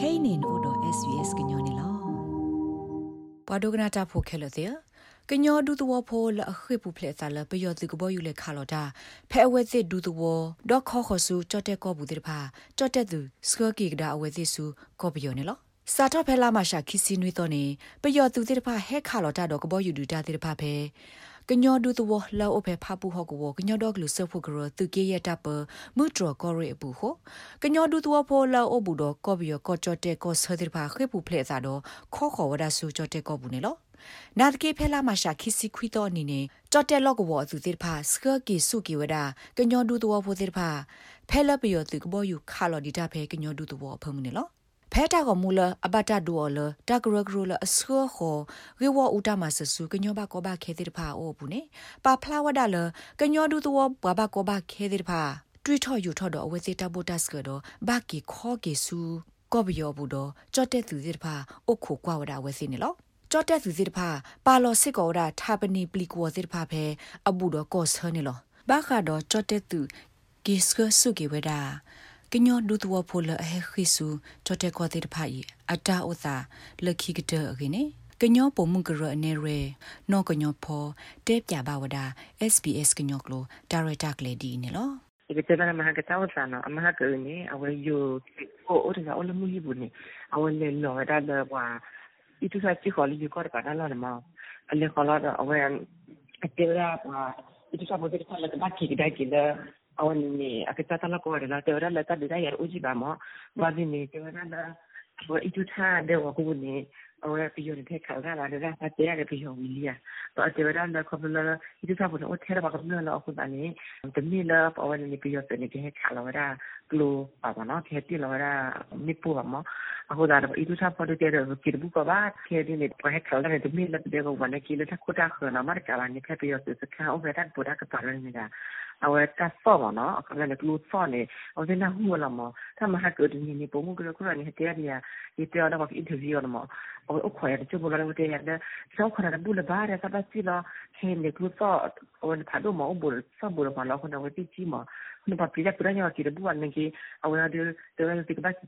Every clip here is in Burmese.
kainin odo svs gnyone lo ပဒုကနာတာဖိုခဲလတဲ့ကညောဒူတဝဖိုလအခိပူဖလက်သလပယောတိကဘောယူလေခါလောတာဖဲအဝဲစစ်ဒူတဝဒေါခေါခဆူချတ်တဲ့ကောဘူးတဲ့ဖာချတ်တဲ့သူစကကီကဒါအဝဲစစ်ဆူကောပယောနေလောစာတော့ဖဲလာမရှာခီစီနွေတော့နေပယောသူတဲ့ဖာဟဲခါလောတာတော့ကဘောယူဒူတာတဲ့ဖာဖဲ ကညောဒူတဝလောအဖေဖပူဟောကဝကညောဒေါကလူဆဖုကရသူကေရတပ်ပမုထရကောရအပူဟောကညောဒူတဝဖိုလောအဘူတော့ကောဘီယောကောချတ်တဲ့ကောဆဒိဖာခေပူဖလက်သာတော့ခေါခေါဝဒဆူချတ်တဲ့ကောဘူးနေလောနာတကေဖဲလာမရှာခီစီခွီတော့အနေနဲ့ကြော့တက်လော့ကဘောသူတိဖာစကကီစုကီဝဒကညောဒူတဝဖိုတိဖာဖဲလပယောသူကဘောယူခါလော်ဒီတာဖဲကညောဒူတဝဖုံနေလော ဖဲတာကမူလအဘတာဒူော်လတကရဂရလအဆောခောရေဝဥတမဆဆူကညောဘကောဘခဲတိဖာအိုဘူးနေပါဖလာဝဒါလကညောဒူတဝဘဘကောဘခဲတိဖာတွေးထော်ယူထော်တော့အဝဲစီတဘိုတတ်စကတော့ဘာကီခောကေဆူကောဘယောဘူးတော့ကြော့တဲ့သူတိဖာအိုခိုကွာဝဒါဝဲစီနေလောကြော့တက်သူစစ်တဖာပါလော်စစ်ကောရာထာပနီပလီကောစစ်တဖာဖဲအဘူတော့ကော့ဆာနေလောဘာခါတော့ကြော့တက်သူဂီစကဆုကေဝဒါ ကညောဒူတဝဖိုလအဟခိဆူကြော့တက်ကောတဲ့တဖာဤအတာဥသာလခိကတဲ့အကိနေကညောပုံမှုကရအနေရဲနောကညောဖောတဲပြပါဝဒါ SBS ကညောကလိုဒါရိုက်တာကလေးဒီနေလော ikitebana mahakata otsana amahaka ne awe yo o o tsa o le mu hibu ne awe le lo da da wa itu sa chi kholi yu ko ka da la ma ale khola da awe ate ra wa itu sa bo de ka la ba ki da ki da awe ni akita ta la ko ra la te ra la ta de da ya uji ba ma ba ni ni te ra la wa itu tha de wa ku ni awe pi yo de ka ga la de ra te ya de pi yo wi li ya to ate ra la ko la itu sa bo no te ra ba ko la ko da ni te mi la awe ni pi yo te ni ke ka la wa da glo ba ba no ke ti la wa da mi pu ba mo အခုဒါတော့ဤသူစားပေါ်တဲ့တဲ့ကိဘူးကဘာခဲဒီနေပဟက်ခလာတဲ့မိလတဲ့ကဝန်ကီလတဲ့ခုတာခနာမရကလာနေဖက်ပြရစခါအိုဗရတ်ပူတာကပါရနေတာအဝတ်ကဆောမနော်အခါလည်းကလူဆောနေအဝဒနာဟူလာမတမဟာကဒနီနေပုံမှုကကရနေတဲ့ရဒီတဲ့တော့အင်တာဗျူးရမအဝအခွဲတဲ့ချဘလာတဲ့ရတဲ့ဆောခနာဘူးလဘာရသဘစီလာခဲလေကလူဆောအဝဖာတော့မအဘူဆောဘူရပါလောက်ခနာဝတိချီမနပါပြရပြရညာကိဘူးအနေကြီးအဝရတဲ့တဲ့တိကပတ်ထိ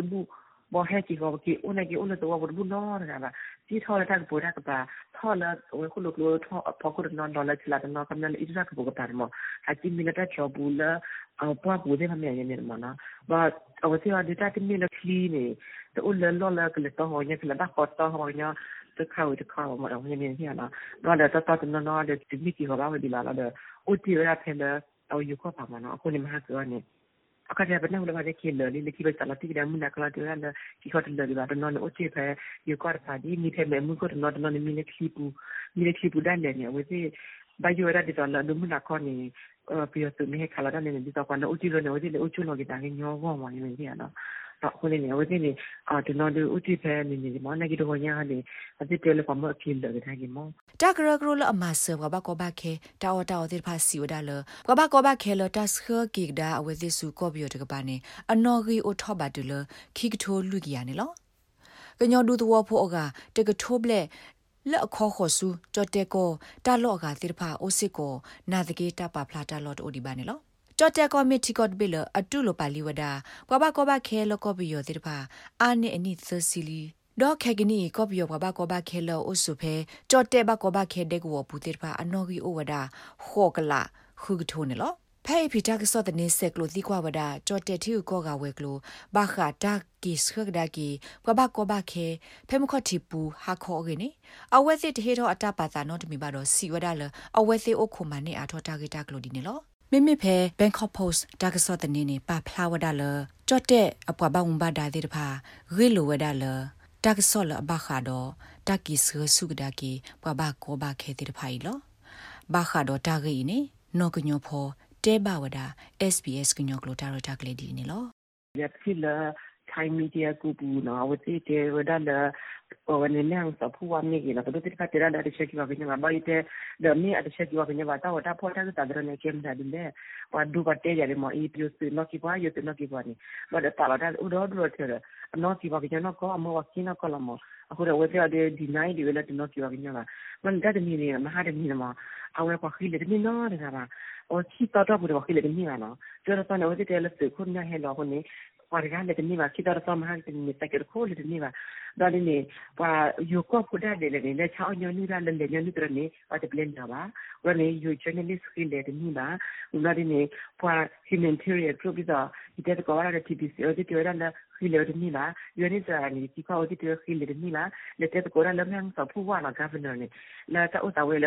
ု င်ရဤတဲ့ကျူချီမနော်ညာတဲ့တော့အဝမောဝတ်ဖို့တဲ့နေတဲ့ပန်ကဘာကီတော့ကတော့နေကီကို hadi hala de hadi hadi hala baka para na hula pia se pete la boy ni ke he hanya la de no no le kuku ki ki le cha na kada ki ho i ho ti de o de bu bo he ki ho ki una ki una to wa bu no ra ba ti tho la ta bu ra ka ba tho la o ko lo lo tho pho ko no no la chla no ka na i ra ka bu ka par mo ha ti mi na ta cho bu la a pa bu de ma me ye ne ma na ba o ti wa de ta ti mi la clean ne to o le lo la ka le to ho nya ka la ba ko to ho nya တခါတခါမတော့ညနေညနာတော့လည်းတတ်တနော်နော်တဲ့ဒီမိတီဟောပါဝဒီလာလာတဲ့အိုတီရဖဲလဲအော်ယူခေါ်ပါမနော်အခုနေမှာကတော့နေ အခါကျဘယ်နဲ့လဲတဲ့ကိလေလေးလေးကိပဲတလာတိကမနာကလာတဲ့ရတဲ့ကိခေါ်တယ်လေတော့နော်အိုတီဖဲယူခေါ်ပါဒီမိထဲမဲ့မှုကတော့နော်နော်မိနေခလီပူမိနေခလီပူတဲ့လေဝေစီဘာယူရတဲ့တော့လူမနာခေါ်နေပြီးတော့သူနေခလာတဲ့နေဒီ တော့ကတော့အိုတီလို့နေအိုတီလေအိုချူလို့ကြတာညောဝေါ်မနေနေရနော်ခုနေနေဝတိနေအာဒီနော်ဒီဥတိဖဲနေနေမနဂီတော့ညာနေအတိတယ်လပမအကိလတဲ့ခိုင်မောတကရကရလအမဆဘဘကဘခဲတာဝတာဝတိဖာစီဝဒါလဘဘကဘခဲလတတ်ခကိဒါအဝတိစုကောဘီယတကပါနေအနော်ဂီအိုထောဘတ်လခိကထိုလူကီယာနေလောကညောဒူတဝဖိုအကတကထိုးဘလက်လက်အခေါ်ခေါ်စုကြော့တဲကိုတာလော့ကတိဖာအိုစစ်ကိုနာတကေတပဖလာတာလော့တိုဒီပါနေလော ကြော့တက်ကောမီတီကော့ဘီလအတူလိုပါလီဝဒကွာဘကောဘခဲလကောဘီယောတိတဖာအာနိအနိသစီလီဒေါခေကနီကောဘီယောဘကောဘခဲလောအဆုဖဲကြော့တက်ဘကောဘခဲတဲ့ကိုဘူးတိတဖာအနော်ဂီအိုဝဒခောကလာခုကထိုးနေလောဖဲဖီတာကစောတဲ့နေဆက်ကလိုဒီကွာဝဒကြော့တက်တီကိုကဝဲကလိုဘာခါတာကီစခဒကီကဘကောဘခဲဖဲမခတ်တီပူဟာခောဂေနေအဝဲစစ်တဟေတော့အတပါတာနော်တမီပါတော့စီဝဒလအဝဲစစ်အိုခုမနေအထောတာဂီတာကလိုဒီနေလော မိမိဖဲ Bangkok Post ဒါကစောတနေနေပါဖလာဝဒါလကြော့တဲ့အပွားဘာဝဘာဒါတိတဖာရေလိုဝဒါလဒါကစောလဘခါတော့တကီဆူစုကဒါကီပွားဘာကိုဘာခဲတိတဖာဤလောဘာခါတော့တာဂီနေနောကညောဖောတဲဘဝဒါ SBS ကညောကလိုတာရတာကလေးဒီနေလောရဖြစ်လာ Thai media ကူပူနော်ဝတိတေဝဒါလ wani nang sa puwa mi gi na to ti ka tira da de cheki wa binya ba ite de mi a de cheki wa binya ba ta wa ta po ta ta de ne kem da de wa du ba te ya le mo i pyo su no ki ba yo te no ki ba ni ba de ta la da u do do te de no ki ba binya no ko mo wa ki no ko la mo အခုတော့ဝက်ပြတဲ့ဒီနိုင်ဒီဝဲလက်တော့ပြောပြနေတာမန်ဒါတမီနေမဟာတမီနမအဝဲပါခိလေတမီနော်တကပါအော်ချီတော့တော့ဘူးခိလေတမီနော်ကျော်တော့နော်ဝက်တဲ့လက်စခုညဟဲလောဟိုနေ wargale de niva ki dar sam han de ni taker ko de niva da de ni pa yo ko pu da de le ne cha nyo ni da le le nyo ni tra ni pa de blend da ba wa ne yo journalist ki le de ni ba na de ni pa humanitarian group da ite ko wa de tbc o de de da ခိလေဒမီလာယနိစာနီဒီကောဒီတခိလေဒမီလာလက်တဲ့ကိုရလမြန်စဖူဝါလာဂဗနနီလာတာဥတဝဲလ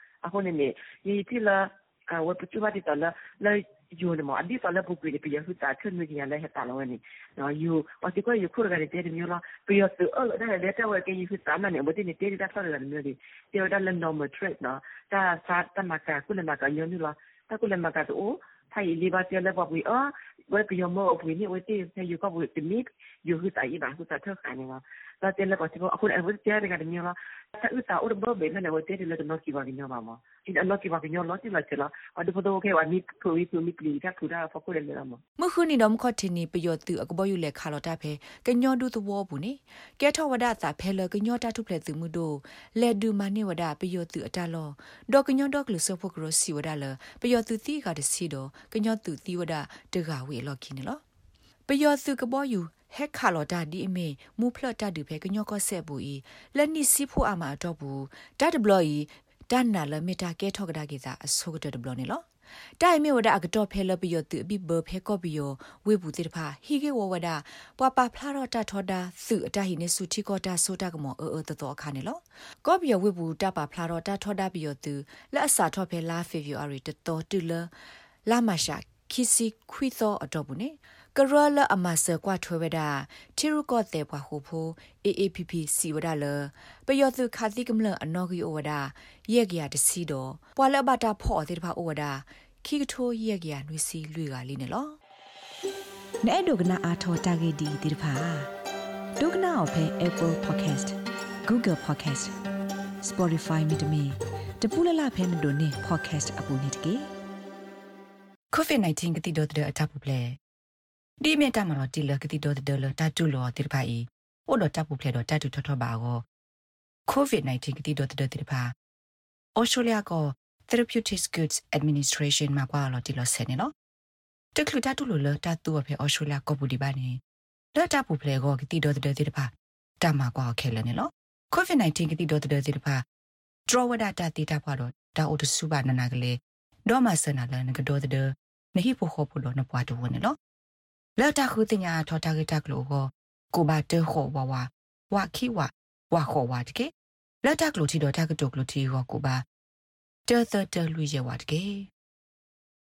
တာလာတီချော်လေဥရတီတဲ့နိုလီတဲ့ azene yo ni ma another go nyala ta ta ko ta pa ba nyala ti do no o ta lo open station ma ni ta ko ya ra ti o ว่าก็ยอมมอบวินี่ว่าที่ใช้อยู่ก็บุตรมิกอยู่คือตายบ้านคือตาเท่ากันเนี่ยว่าเราเต้นแล้วก็ที่ว่าคุณเอาวุธเจ้าในการเนี่ยว่าถ้าอุตส่าห์อุดมเบนนั่นแหละว่าเต้นแล้วก็นอกกี่วันกันเนี่ยมามาที่นอกกี่วันกันเนี่ยล้อที่เราเจอแล้วว่าดูพอดูแค่ว่ามิกคือวิคือมิกลีถ้าคือได้พอคุณเรียนแล้วมาเมื่อคืนนี้ดอมคอทินีประโยชน์ตืออก็บอกอยู่แหละคาร์ลอตาเพกันยอดูตัวบุนี่แกทวดาตาเพลกันยอดาทุเพลตือมือโดแลดูมาเนี่วดาประโยชน์ตืออตาลอดอกกันยอดอกหรือเสื้อพวกโรสีวดาเลยประโยชน์ตือตีกาดสีดอกันยอดตือตีวดาเดกาวဝေလောခိနေလောပယောသူကဘောယူဟက်ခါလော်တာဒီအမေမူဖလတ်တာဒီဖဲကညောကဆက်ဘူးဤလက်နိစီဖို့အမှာတော့ဘူးတတ်ဘလော်ဤတန်နာလမီတာကဲထောက်ကဒါကေသာအဆုကတဘလနေလောတိုင်မေဝဒအကတော့ဖဲလပီယတူဘီဘဖဲကောပီယဝေဘူးတိတဖာဟီကေဝဝဒပွာပါဖလာတော့တထောဒါစုအတဟိနေစုတီကောတာဆိုတာကမောအောတတော်ခါနေလောကောပီယဝေဘူးတပါဖလာတော့တထောဒါပီယတူလက်အစာထောဖဲလာဖေဗူအာရီတတော်တူလလာမရှာ ခီစီခွီသောအတော့ဘူးနေကရလအမဆကွာထွေဝဒတီရုကောတဲ့ဘွားဟုဖို AAPP စီဝဒလပယောသူခါတိကမလအနော်ဂီဩဝဒယေကရတစီတော့ပွာလဘတာဖော့တဲ့ဘဩဝဒခိကထိုယေကရနွီစီလွေကလေးနေလောနဲ့ဒုကနာအာထောတာဂေဒီဒီတဖာဒုကနာအဖဲ Apple Podcast Google Podcast Spotify မြေတမီတပူလလဖဲမတို့နေ podcast အပူနေတကေ COVID-19 ကတိတော့တဲ့အထပ်ပူပလဲဒီမြတ်တမတော်တီလကတိတော်တလတတူလောတိဖိုင်အိုတော့တပ်ပူဖလေတော့တတူထော်ထော်ပါကော COVID-19 ကတိတော်တတိဖာဩစတြေးလျက Therapeutics Goods Administration မှာကွာလောတီလောဆယ်နေနော်တကလူတတူလောတတူအဖေဩစတြေးလျကပူဒီပါနေလောတပူဖလေကောကတိတော်တတိဖာတမကွာခဲလဲနေနော် COVID-19 ကတိတော်တတိဖာ draw ဝဒတာတိတာပွားတော့ဒါအိုတစုပါနနာကလေးဒေါ်မဆနာလနကတော်တဲ့ နဟိဖို့ခေါ်ဖို့တော့နပွားတော့ဝင်နော်လက်တခုတင်ညာထော်တာဂက်တကလို့ကိုကိုဘာတဲခေါ်ဝဝဝခိဝဝခေါ်ဝတကေလက်တကလို့တီတော့တကတုကလို့တီဟောကိုဘာတဲသတဲလူရဝတကေ